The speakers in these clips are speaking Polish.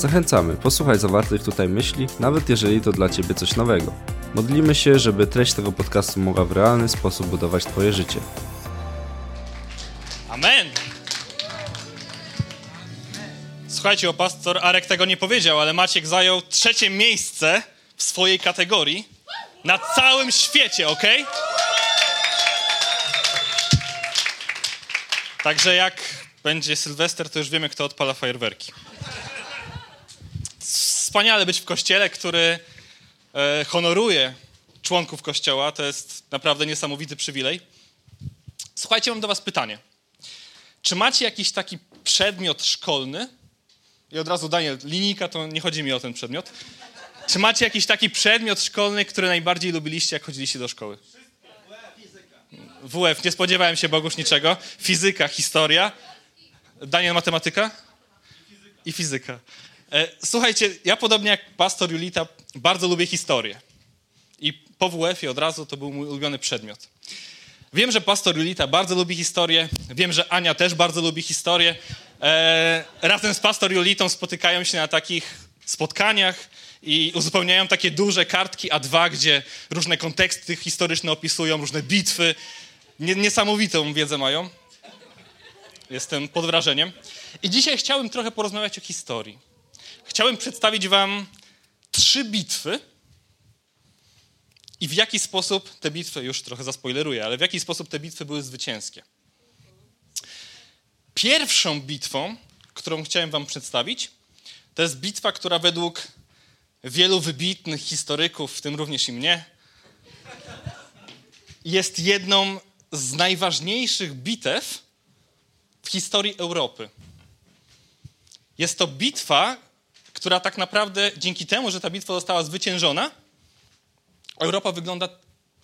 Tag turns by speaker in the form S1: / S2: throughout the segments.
S1: Zachęcamy, posłuchaj zawartych tutaj myśli, nawet jeżeli to dla Ciebie coś nowego. Modlimy się, żeby treść tego podcastu mogła w realny sposób budować Twoje życie.
S2: Amen. Słuchajcie, o pastor Arek tego nie powiedział, ale Maciek zajął trzecie miejsce w swojej kategorii na całym świecie, ok? Także jak będzie Sylwester, to już wiemy, kto odpala fajerwerki. Wspaniale być w kościele, który e, honoruje członków kościoła. To jest naprawdę niesamowity przywilej. Słuchajcie, mam do Was pytanie. Czy macie jakiś taki przedmiot szkolny? I od razu Daniel, linijka to nie chodzi mi o ten przedmiot. Czy macie jakiś taki przedmiot szkolny, który najbardziej lubiliście, jak chodziliście do szkoły? WF, nie spodziewałem się Bogusz niczego. Fizyka, historia. Daniel, matematyka? I fizyka. E, słuchajcie, ja podobnie jak pastor Julita bardzo lubię historię. I po WF-ie od razu to był mój ulubiony przedmiot. Wiem, że pastor Julita bardzo lubi historię. Wiem, że Ania też bardzo lubi historię. E, razem z pastor Julitą spotykają się na takich spotkaniach i uzupełniają takie duże kartki A2, gdzie różne konteksty historyczne opisują, różne bitwy. Niesamowitą wiedzę mają. Jestem pod wrażeniem. I dzisiaj chciałbym trochę porozmawiać o historii. Chciałem przedstawić Wam trzy bitwy i w jaki sposób te bitwy, już trochę zaspoileruję, ale w jaki sposób te bitwy były zwycięskie. Pierwszą bitwą, którą chciałem Wam przedstawić, to jest bitwa, która według wielu wybitnych historyków, w tym również i mnie, jest jedną z najważniejszych bitew w historii Europy. Jest to bitwa, która tak naprawdę dzięki temu, że ta bitwa została zwyciężona, Europa wygląda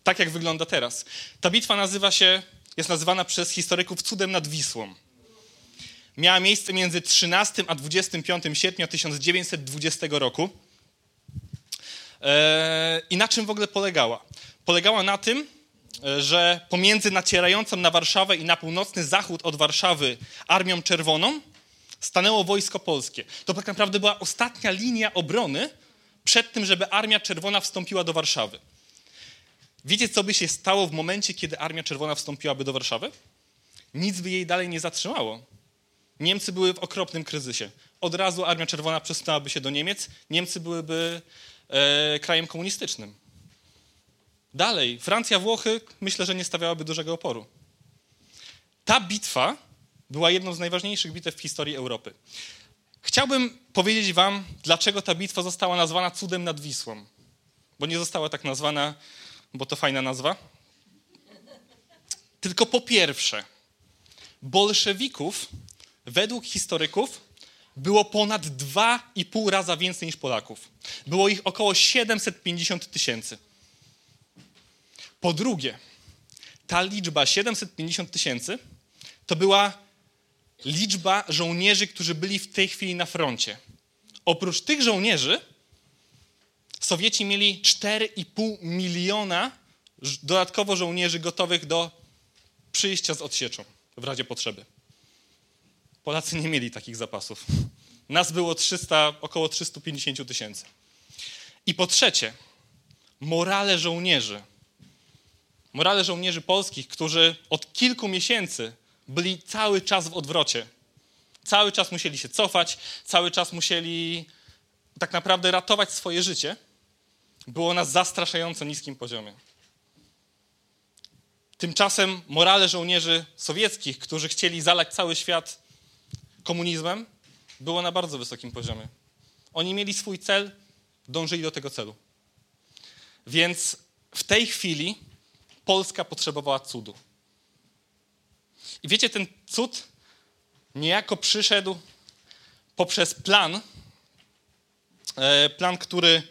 S2: tak, jak wygląda teraz. Ta bitwa nazywa się, jest nazywana przez historyków cudem nad Wisłą. Miała miejsce między 13 a 25 sierpnia 1920 roku. Eee, I na czym w ogóle polegała? Polegała na tym, e, że pomiędzy nacierającą na Warszawę i na północny zachód od Warszawy Armią Czerwoną stanęło wojsko polskie. To tak naprawdę była ostatnia linia obrony przed tym, żeby Armia Czerwona wstąpiła do Warszawy. Wiecie, co by się stało w momencie, kiedy Armia Czerwona wstąpiłaby do Warszawy? Nic by jej dalej nie zatrzymało. Niemcy były w okropnym kryzysie. Od razu Armia Czerwona przesunęłaby się do Niemiec, Niemcy byłyby e, krajem komunistycznym. Dalej, Francja, Włochy, myślę, że nie stawiałaby dużego oporu. Ta bitwa była jedną z najważniejszych bitew w historii Europy. Chciałbym powiedzieć Wam, dlaczego ta bitwa została nazwana cudem nad Wisłą. Bo nie została tak nazwana, bo to fajna nazwa. Tylko po pierwsze, bolszewików, według historyków, było ponad 2,5 raza więcej niż Polaków. Było ich około 750 tysięcy. Po drugie, ta liczba 750 tysięcy to była liczba żołnierzy, którzy byli w tej chwili na froncie. Oprócz tych żołnierzy, Sowieci mieli 4,5 miliona dodatkowo żołnierzy gotowych do przyjścia z odsieczą w razie potrzeby. Polacy nie mieli takich zapasów. Nas było 300, około 350 tysięcy. I po trzecie, morale żołnierzy. Morale żołnierzy polskich, którzy od kilku miesięcy byli cały czas w odwrocie. Cały czas musieli się cofać, cały czas musieli tak naprawdę ratować swoje życie. Było na zastraszająco niskim poziomie. Tymczasem morale żołnierzy sowieckich, którzy chcieli zalać cały świat komunizmem, było na bardzo wysokim poziomie. Oni mieli swój cel, dążyli do tego celu. Więc w tej chwili Polska potrzebowała cudu. I wiecie, ten cud niejako przyszedł poprzez plan, e, plan, który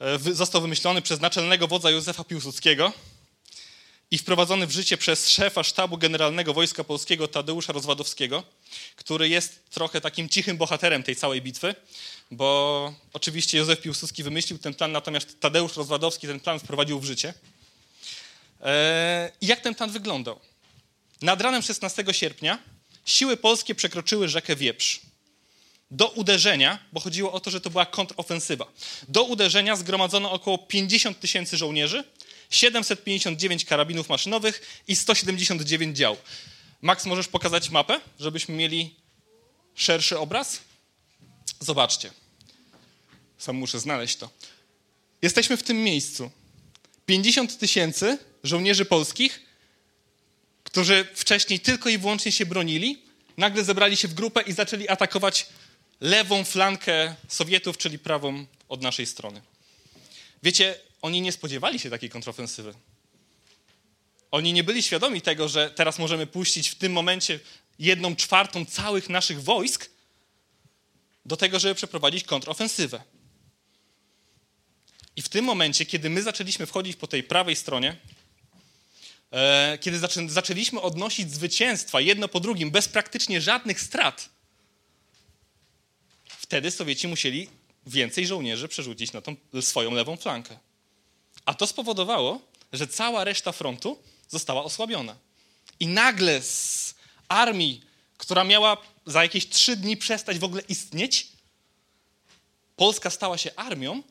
S2: e, został wymyślony przez naczelnego wodza Józefa Piłsudskiego i wprowadzony w życie przez szefa sztabu generalnego Wojska Polskiego Tadeusza Rozwadowskiego, który jest trochę takim cichym bohaterem tej całej bitwy, bo oczywiście Józef Piłsudski wymyślił ten plan, natomiast Tadeusz Rozwadowski ten plan wprowadził w życie. E, I jak ten plan wyglądał? Nad ranem 16 sierpnia siły polskie przekroczyły rzekę Wieprz. Do uderzenia, bo chodziło o to, że to była kontrofensywa, do uderzenia zgromadzono około 50 tysięcy żołnierzy, 759 karabinów maszynowych i 179 dział. Max, możesz pokazać mapę, żebyśmy mieli szerszy obraz? Zobaczcie. Sam muszę znaleźć to. Jesteśmy w tym miejscu. 50 tysięcy żołnierzy polskich, którzy wcześniej tylko i wyłącznie się bronili, nagle zebrali się w grupę i zaczęli atakować lewą flankę Sowietów, czyli prawą od naszej strony. Wiecie, oni nie spodziewali się takiej kontrofensywy. Oni nie byli świadomi tego, że teraz możemy puścić w tym momencie jedną czwartą całych naszych wojsk do tego, żeby przeprowadzić kontrofensywę. I w tym momencie, kiedy my zaczęliśmy wchodzić po tej prawej stronie, kiedy zaczę, zaczęliśmy odnosić zwycięstwa jedno po drugim, bez praktycznie żadnych strat, wtedy Sowieci musieli więcej żołnierzy przerzucić na tą swoją lewą flankę. A to spowodowało, że cała reszta frontu została osłabiona. I nagle z armii, która miała za jakieś trzy dni przestać w ogóle istnieć, Polska stała się armią,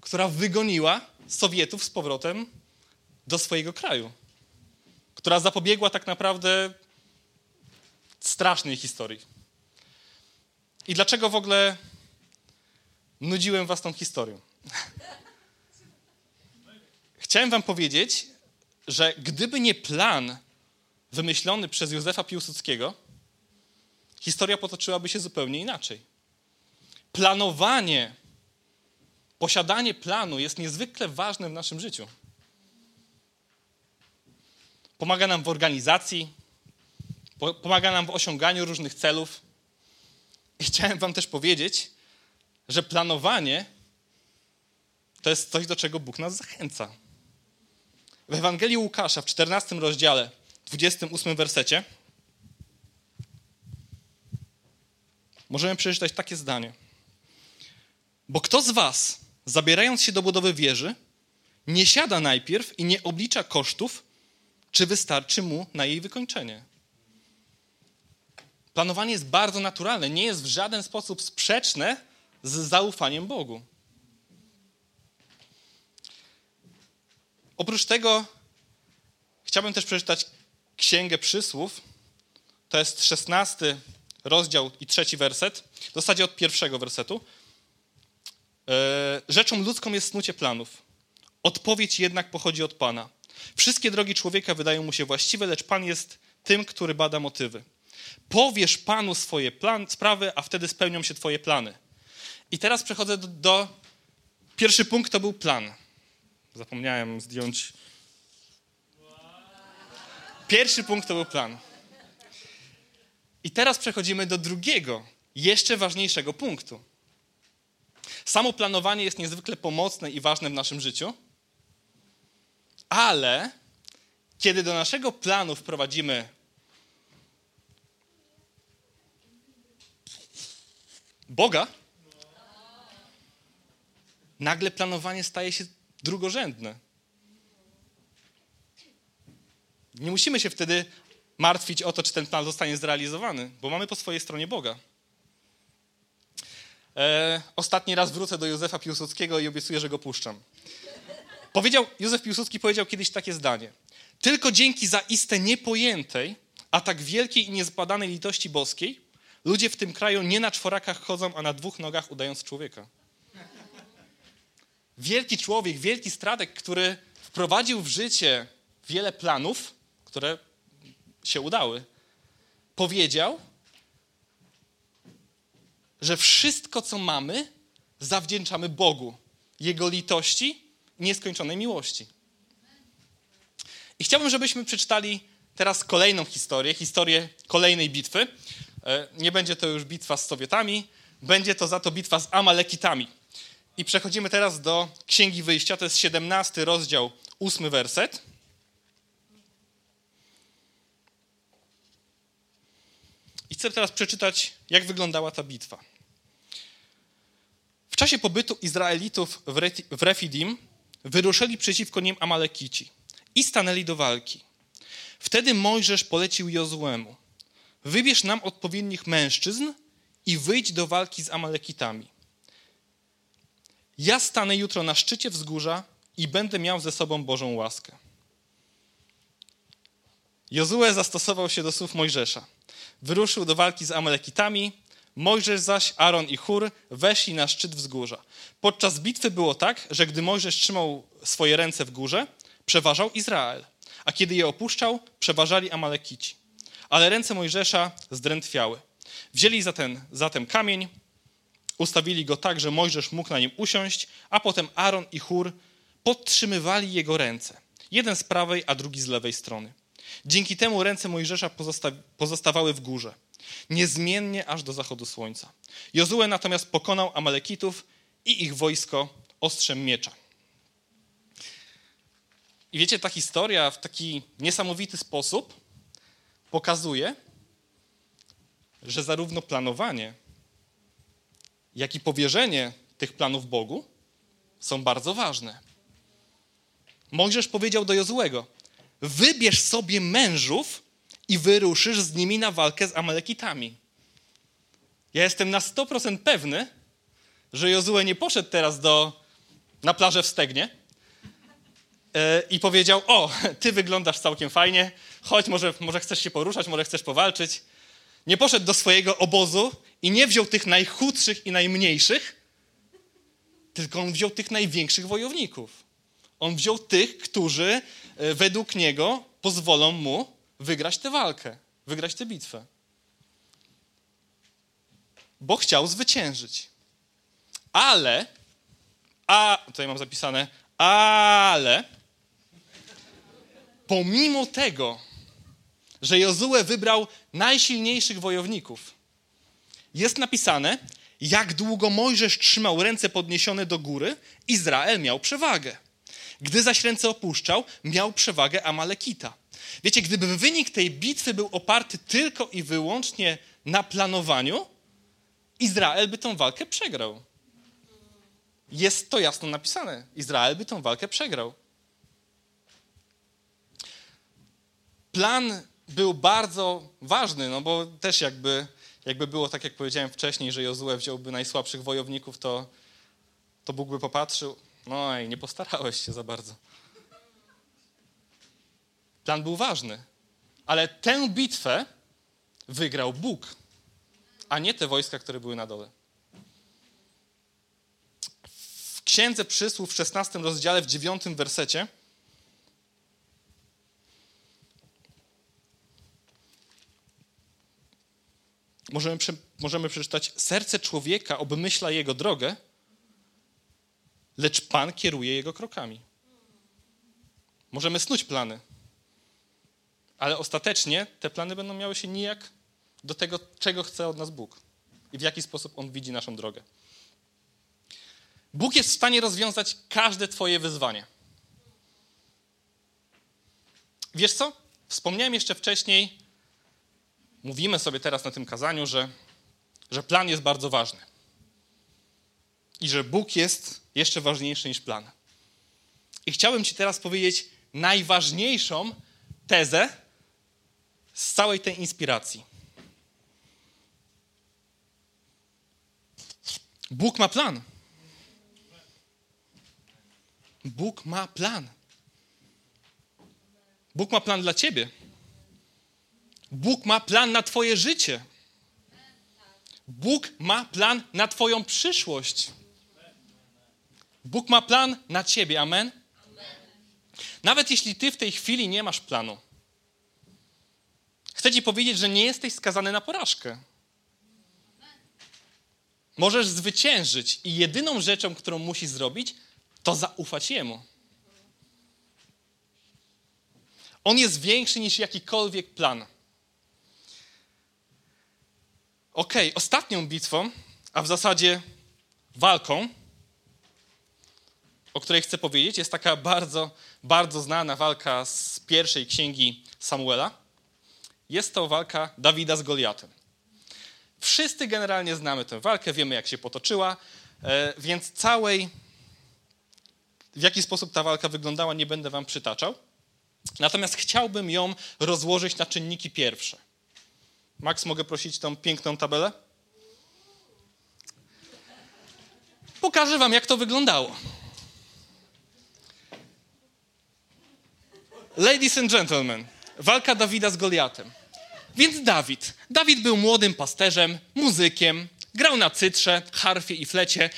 S2: która wygoniła Sowietów z powrotem do swojego kraju. Która zapobiegła tak naprawdę strasznej historii. I dlaczego w ogóle nudziłem was tą historią? Chciałem wam powiedzieć, że gdyby nie plan wymyślony przez Józefa Piłsudskiego, historia potoczyłaby się zupełnie inaczej. Planowanie, posiadanie planu jest niezwykle ważne w naszym życiu. Pomaga nam w organizacji, pomaga nam w osiąganiu różnych celów. I chciałem Wam też powiedzieć, że planowanie to jest coś, do czego Bóg nas zachęca. W Ewangelii Łukasza w 14 rozdziale, 28 wersecie, możemy przeczytać takie zdanie. Bo kto z was, zabierając się do budowy wieży, nie siada najpierw i nie oblicza kosztów, czy wystarczy mu na jej wykończenie? Planowanie jest bardzo naturalne, nie jest w żaden sposób sprzeczne z zaufaniem Bogu. Oprócz tego chciałbym też przeczytać Księgę Przysłów. To jest szesnasty rozdział i trzeci werset. W zasadzie od pierwszego wersetu. E, rzeczą ludzką jest snucie planów. Odpowiedź jednak pochodzi od Pana. Wszystkie drogi człowieka wydają mu się właściwe, lecz Pan jest tym, który bada motywy. Powiesz Panu swoje plan, sprawy, a wtedy spełnią się Twoje plany. I teraz przechodzę do, do. Pierwszy punkt to był plan. Zapomniałem zdjąć. Pierwszy punkt to był plan. I teraz przechodzimy do drugiego, jeszcze ważniejszego punktu. Samo planowanie jest niezwykle pomocne i ważne w naszym życiu, ale kiedy do naszego planu wprowadzimy Boga, nagle planowanie staje się drugorzędne. Nie musimy się wtedy martwić o to, czy ten plan zostanie zrealizowany, bo mamy po swojej stronie Boga. E, ostatni raz wrócę do Józefa Piłsudskiego i obiecuję, że go puszczam. Powiedział, Józef Piłsudski powiedział kiedyś takie zdanie. Tylko dzięki zaiste niepojętej, a tak wielkiej i niezbadanej litości boskiej, ludzie w tym kraju nie na czworakach chodzą, a na dwóch nogach udając człowieka wielki człowiek, wielki strateg, który wprowadził w życie wiele planów, które się udały, powiedział, że wszystko, co mamy, zawdzięczamy Bogu, Jego litości nieskończonej miłości. I chciałbym, żebyśmy przeczytali teraz kolejną historię, historię kolejnej bitwy. E, nie będzie to już bitwa z Sowietami, będzie to za to bitwa z Amalekitami. I przechodzimy teraz do Księgi Wyjścia, to jest 17 rozdział, 8 werset. I chcę teraz przeczytać, jak wyglądała ta bitwa. W czasie pobytu Izraelitów w Refidim wyruszyli przeciwko nim Amalekici i stanęli do walki. Wtedy Mojżesz polecił Jozłemu: Wybierz nam odpowiednich mężczyzn i wyjdź do walki z Amalekitami. Ja stanę jutro na szczycie wzgórza i będę miał ze sobą Bożą łaskę. Jozue zastosował się do słów Mojżesza. Wyruszył do walki z Amalekitami, Mojżesz zaś, Aaron i Chur weszli na szczyt wzgórza. Podczas bitwy było tak, że gdy Mojżesz trzymał swoje ręce w górze, przeważał Izrael, a kiedy je opuszczał, przeważali Amalekici. Ale ręce Mojżesza zdrętwiały. Wzięli zatem, zatem kamień, ustawili go tak, że Mojżesz mógł na nim usiąść, a potem Aaron i Chur podtrzymywali jego ręce, jeden z prawej, a drugi z lewej strony. Dzięki temu ręce Mojżesza pozosta pozostawały w górze, niezmiennie aż do zachodu słońca. Jozue natomiast pokonał Amalekitów i ich wojsko ostrzem miecza. I wiecie, ta historia w taki niesamowity sposób pokazuje, że zarówno planowanie, jak i powierzenie tych planów Bogu są bardzo ważne. Mojżesz powiedział do Jozłego: Wybierz sobie mężów i wyruszysz z nimi na walkę z Amalekitami. Ja jestem na 100% pewny, że Jozue nie poszedł teraz do, na plażę w Stegnie yy, i powiedział: O, ty wyglądasz całkiem fajnie, chodź, może, może chcesz się poruszać, może chcesz powalczyć. Nie poszedł do swojego obozu i nie wziął tych najchudszych i najmniejszych, tylko on wziął tych największych wojowników. On wziął tych, którzy e, według niego pozwolą mu wygrać tę walkę, wygrać tę bitwę. Bo chciał zwyciężyć. Ale, a tutaj mam zapisane, ale pomimo tego, że Jozue wybrał najsilniejszych wojowników, jest napisane, jak długo Mojżesz trzymał ręce podniesione do góry, Izrael miał przewagę. Gdy zaś ręce opuszczał, miał przewagę Amalekita. Wiecie, gdyby wynik tej bitwy był oparty tylko i wyłącznie na planowaniu, Izrael by tą walkę przegrał. Jest to jasno napisane. Izrael by tą walkę przegrał. Plan był bardzo ważny, no bo też jakby, jakby było tak, jak powiedziałem wcześniej, że Jozue wziąłby najsłabszych wojowników, to, to Bóg by popatrzył, no i nie postarałeś się za bardzo. Plan był ważny, ale tę bitwę wygrał Bóg, a nie te wojska, które były na dole. W Księdze Przysłów w 16 rozdziale, w 9 wersecie możemy, możemy przeczytać: Serce człowieka obmyśla jego drogę, lecz Pan kieruje jego krokami. Możemy snuć plany, ale ostatecznie te plany będą miały się nijak do tego, czego chce od nas Bóg i w jaki sposób On widzi naszą drogę. Bóg jest w stanie rozwiązać każde Twoje wyzwanie. Wiesz co? Wspomniałem jeszcze wcześniej, mówimy sobie teraz na tym kazaniu, że, że plan jest bardzo ważny. I że Bóg jest jeszcze ważniejszy niż plan. I chciałbym Ci teraz powiedzieć najważniejszą tezę z całej tej inspiracji. Bóg ma plan. Bóg ma plan. Bóg ma plan dla ciebie. Bóg ma plan na Twoje życie. Bóg ma plan na Twoją przyszłość. Bóg ma plan na Ciebie. Amen? Nawet jeśli Ty w tej chwili nie masz planu, chcę Ci powiedzieć, że nie jesteś skazany na porażkę. Możesz zwyciężyć i jedyną rzeczą, którą musisz zrobić, to zaufać Jemu. On jest większy niż jakikolwiek plan. Ok, ostatnią bitwą, a w zasadzie walką, o której chcę powiedzieć, jest taka bardzo, bardzo znana walka z pierwszej księgi Samuela. Jest to walka Dawida z Goliatem. Wszyscy generalnie znamy tę walkę, wiemy jak się potoczyła, e, więc całej, w jaki sposób ta walka wyglądała, nie będę wam przytaczał. Natomiast chciałbym ją rozłożyć na czynniki pierwsze. Max, mogę prosić tą piękną tabelę? Pokażę wam, jak to wyglądało. Ladies and gentlemen, walka Dawida z Goliatem. Więc Dawid. Dawid był młodym pasterzem, muzykiem, grał na cytrze, harfie i flecie.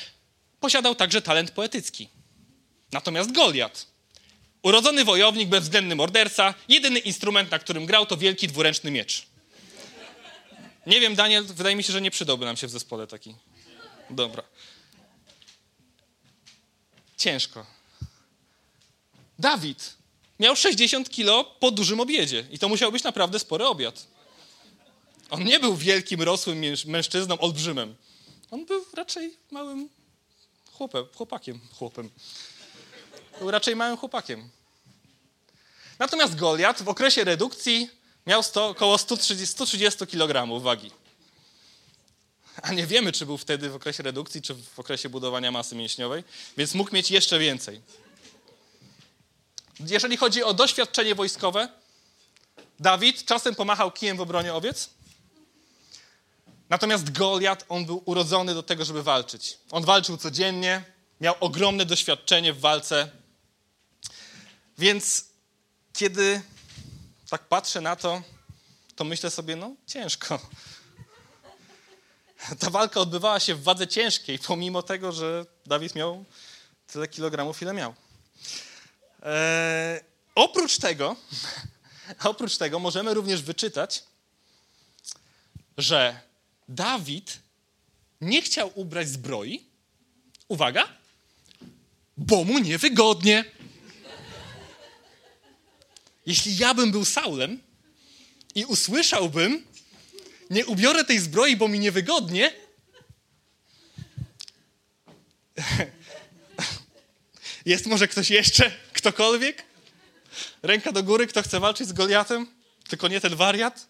S2: Posiadał także talent poetycki. Natomiast Goliat. Urodzony wojownik, bezwzględny morderca, jedyny instrument, na którym grał, to wielki dwuręczny miecz. Nie wiem, Daniel, wydaje mi się, że nie przydałby nam się w zespole taki. Dobra. Ciężko. Dawid miał 60 kilo po dużym obiedzie i to musiał być naprawdę spory obiad. On nie był wielkim, rosłym mężczyzną, olbrzymem. On był raczej małym chłopem, chłopakiem, chłopem. Był raczej małym chłopakiem. Natomiast Goliat w okresie redukcji miał 100, około 130, 130 kg wagi. A nie wiemy, czy był wtedy w okresie redukcji, czy w okresie budowania masy mięśniowej, więc mógł mieć jeszcze więcej. Jeżeli chodzi o doświadczenie wojskowe, Dawid czasem pomachał kijem w obronie owiec, natomiast Goliat, on był urodzony do tego, żeby walczyć. On walczył codziennie, miał ogromne doświadczenie w walce. Więc kiedy tak patrzę na to, to myślę sobie, no ciężko. Ta walka odbywała się w wadze ciężkiej, pomimo tego, że Dawid miał tyle kilogramów, ile miał. Eee, oprócz tego, oprócz tego możemy również wyczytać, że Dawid nie chciał ubrać zbroi, uwaga, bo mu niewygodnie. Jeśli ja bym był Saulem i usłyszałbym, nie ubiorę tej zbroi, bo mi niewygodnie, jest może ktoś jeszcze? Ktokolwiek? Ręka do góry, kto chce walczyć z Goliatem? Tylko nie ten wariat?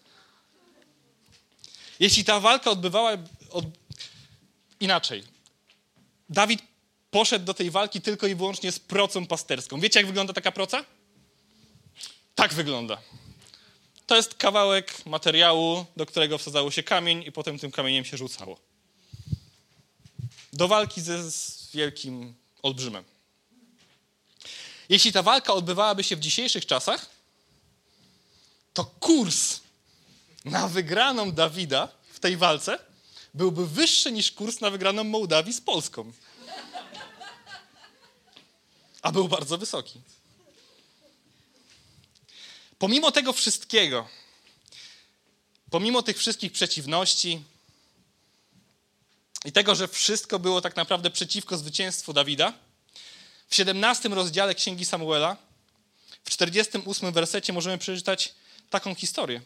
S2: Jeśli ta walka odbywała od... inaczej. Dawid poszedł do tej walki tylko i wyłącznie z procą pasterską. Wiecie, jak wygląda taka proca? Tak wygląda. To jest kawałek materiału, do którego wsadzało się kamień i potem tym kamieniem się rzucało. Do walki ze z wielkim olbrzymem. Jeśli ta walka odbywałaby się w dzisiejszych czasach, to kurs na wygraną Dawida w tej walce byłby wyższy niż kurs na wygraną Mołdawii z Polską. A był bardzo wysoki. Pomimo tego wszystkiego, pomimo tych wszystkich przeciwności i tego, że wszystko było tak naprawdę przeciwko zwycięstwu Dawida, w 17 rozdziale Księgi Samuela, w 48 wersecie możemy przeczytać taką historię.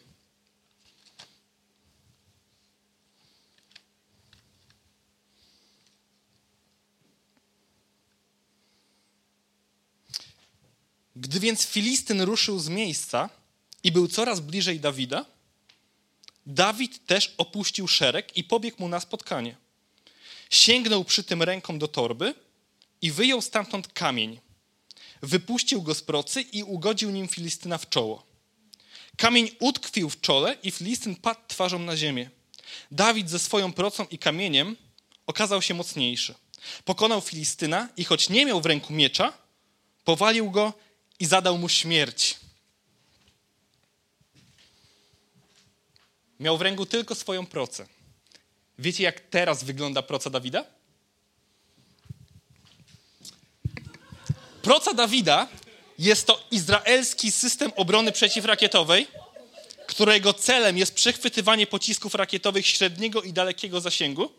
S2: Gdy więc Filistyn ruszył z miejsca i był coraz bliżej Dawida, Dawid też opuścił szereg i pobiegł mu na spotkanie. Sięgnął przy tym ręką do torby i wyjął stamtąd kamień. Wypuścił go z procy i ugodził nim Filistyna w czoło. Kamień utkwił w czole i Filistyn padł twarzą na ziemię. Dawid ze swoją procą i kamieniem okazał się mocniejszy. Pokonał Filistyna i choć nie miał w ręku miecza, powalił go i zadał mu śmierć. Miał w ręku tylko swoją procę. Wiecie, jak teraz wygląda proca Dawida? Proca Dawida jest to izraelski system obrony przeciwrakietowej, którego celem jest przechwytywanie pocisków rakietowych średniego i dalekiego zasięgu,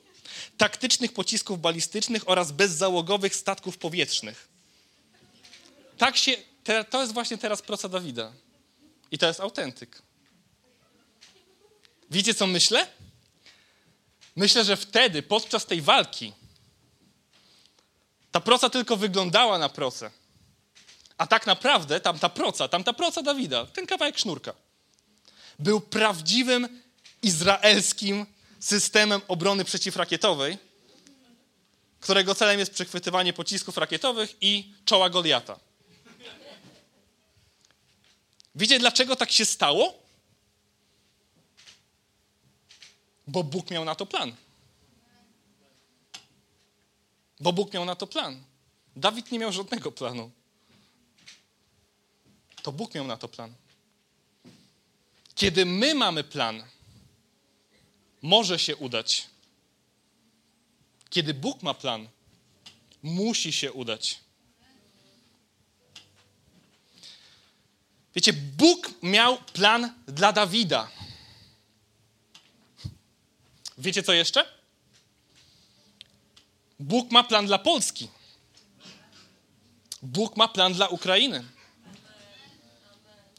S2: taktycznych pocisków balistycznych oraz bezzałogowych statków powietrznych. Tak się, to jest właśnie teraz proca Dawida. I to jest autentyk. Wiecie, co myślę? Myślę, że wtedy, podczas tej walki, Ta proca tylko wyglądała na procę. A tak naprawdę tamta proca, tamta proca Dawida, ten kawałek sznurka, był prawdziwym izraelskim systemem obrony przeciwrakietowej, którego celem jest przechwytywanie pocisków rakietowych i czoła Goliata. Wiecie, dlaczego tak się stało? Bo Bóg miał na to plan. Bo Bóg miał na to plan. Dawid nie miał żadnego planu. To Bóg miał na to plan. Kiedy my mamy plan, może się udać. Kiedy Bóg ma plan, musi się udać. Wiecie, Bóg miał plan dla Dawida. Wiecie co jeszcze? Bóg ma plan dla Polski. Bóg ma plan dla Ukrainy.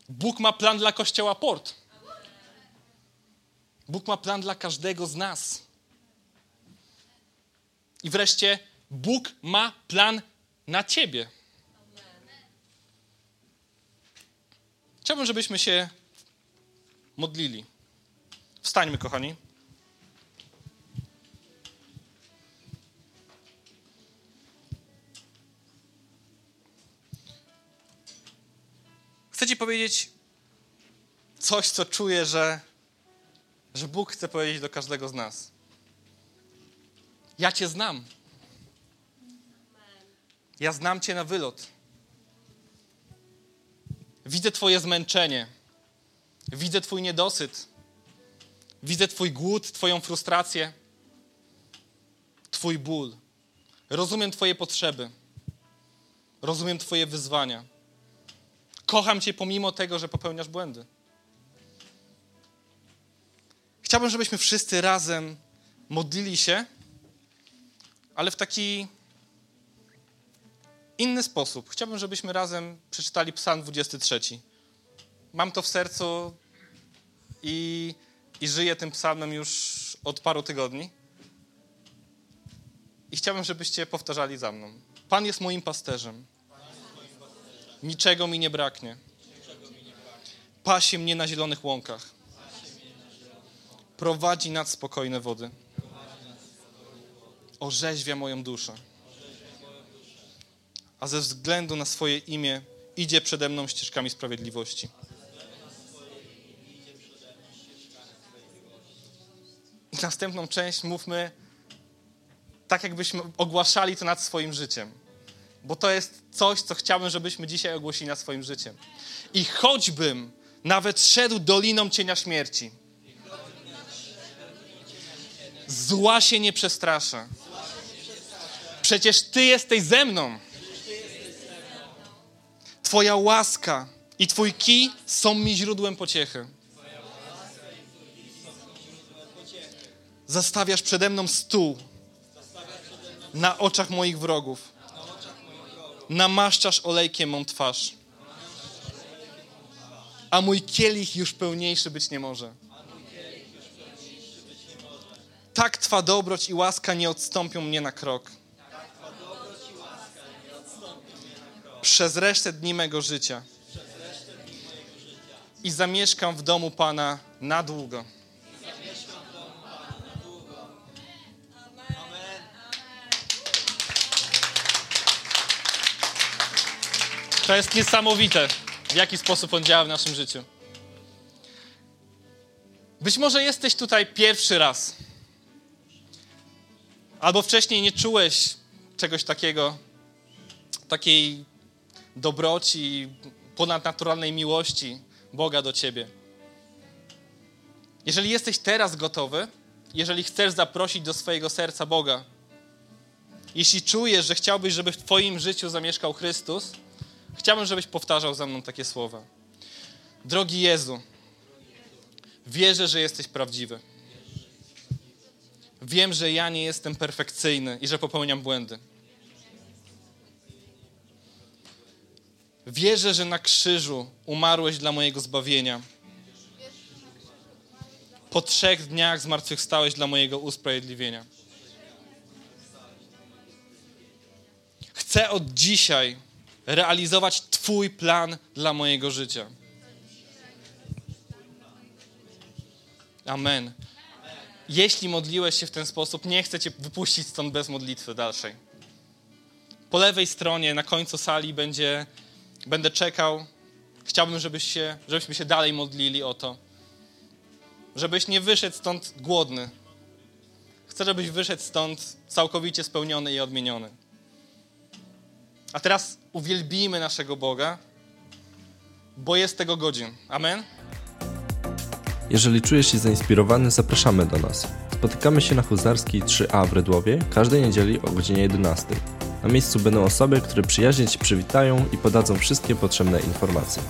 S2: Bóg ma plan dla Kościoła Port. Bóg ma plan dla każdego z nas. I wreszcie Bóg ma plan na ciebie. Chciałbym, żebyśmy się modlili. Wstańmy, kochani. Ci powiedzieć coś, co czuję, że, że Bóg chce powiedzieć do każdego z nas. Ja Cię znam. Ja znam Cię na wylot. Widzę Twoje zmęczenie. Widzę Twój niedosyt. Widzę Twój głód, Twoją frustrację, Twój ból. Rozumiem Twoje potrzeby. Rozumiem Twoje wyzwania. Kocham Cię pomimo tego, że popełniasz błędy. Chciałbym, żebyśmy wszyscy razem modlili się, ale w taki inny sposób. Chciałbym, żebyśmy razem przeczytali Psalm 23. Mam to w sercu i, i żyję tym psalmem już od paru tygodni. I chciałbym, żebyście powtarzali za mną. Pan jest moim pasterzem. Niczego mi nie braknie. Pasie mnie na zielonych łąkach. Prowadzi nad spokojne wody. Orzeźwia moją duszę. A ze względu na swoje imię idzie przede mną ścieżkami sprawiedliwości. Następną część mówmy tak, jakbyśmy ogłaszali to nad swoim życiem bo to jest coś, co chciałbym, żebyśmy dzisiaj ogłosili nad swoim życiem. I choćbym nawet szedł doliną cienia śmierci, zła się nie przestraszę. Przecież Ty jesteś ze mną. Twoja łaska i Twój kij są mi źródłem pociechy. Zastawiasz przede mną stół na oczach moich wrogów namaszczasz olejkiem mą twarz. A mój kielich już pełniejszy być nie może. Tak Twa dobroć i łaska nie odstąpią mnie na krok. Przez resztę dni mego życia. I zamieszkam w domu Pana na długo. To jest niesamowite, w jaki sposób on działa w naszym życiu. Być może jesteś tutaj pierwszy raz. Albo wcześniej nie czułeś czegoś takiego, takiej dobroci, ponadnaturalnej miłości Boga do ciebie. Jeżeli jesteś teraz gotowy, jeżeli chcesz zaprosić do swojego serca Boga, jeśli czujesz, że chciałbyś, żeby w Twoim życiu zamieszkał Chrystus, Chciałbym, żebyś powtarzał za mną takie słowa. Drogi Jezu, wierzę, że jesteś prawdziwy. Wiem, że ja nie jestem perfekcyjny i że popełniam błędy. Wierzę, że na krzyżu umarłeś dla mojego zbawienia. Po trzech dniach zmartwychwstałeś dla mojego usprawiedliwienia. chcę od dzisiaj realizować Twój plan dla mojego życia. Amen. Jeśli modliłeś się w ten sposób, nie chcę Cię wypuścić stąd bez modlitwy dalszej. Po lewej stronie, na końcu sali będzie, będę czekał. Chciałbym, żebyś się, żebyśmy się dalej modlili o to. Żebyś nie wyszedł stąd głodny. Chcę, żebyś wyszedł stąd całkowicie spełniony i odmieniony. A teraz uwielbijmy naszego Boga, bo jest tego godzin. Amen.
S1: Jeżeli czujesz się zainspirowany, zapraszamy do nas. Spotykamy się na Huzarskiej 3A w Rydłowie każdej niedzieli o godzinie 11. Na miejscu będą osoby, które przyjaźnie Ci przywitają i podadzą wszystkie potrzebne informacje.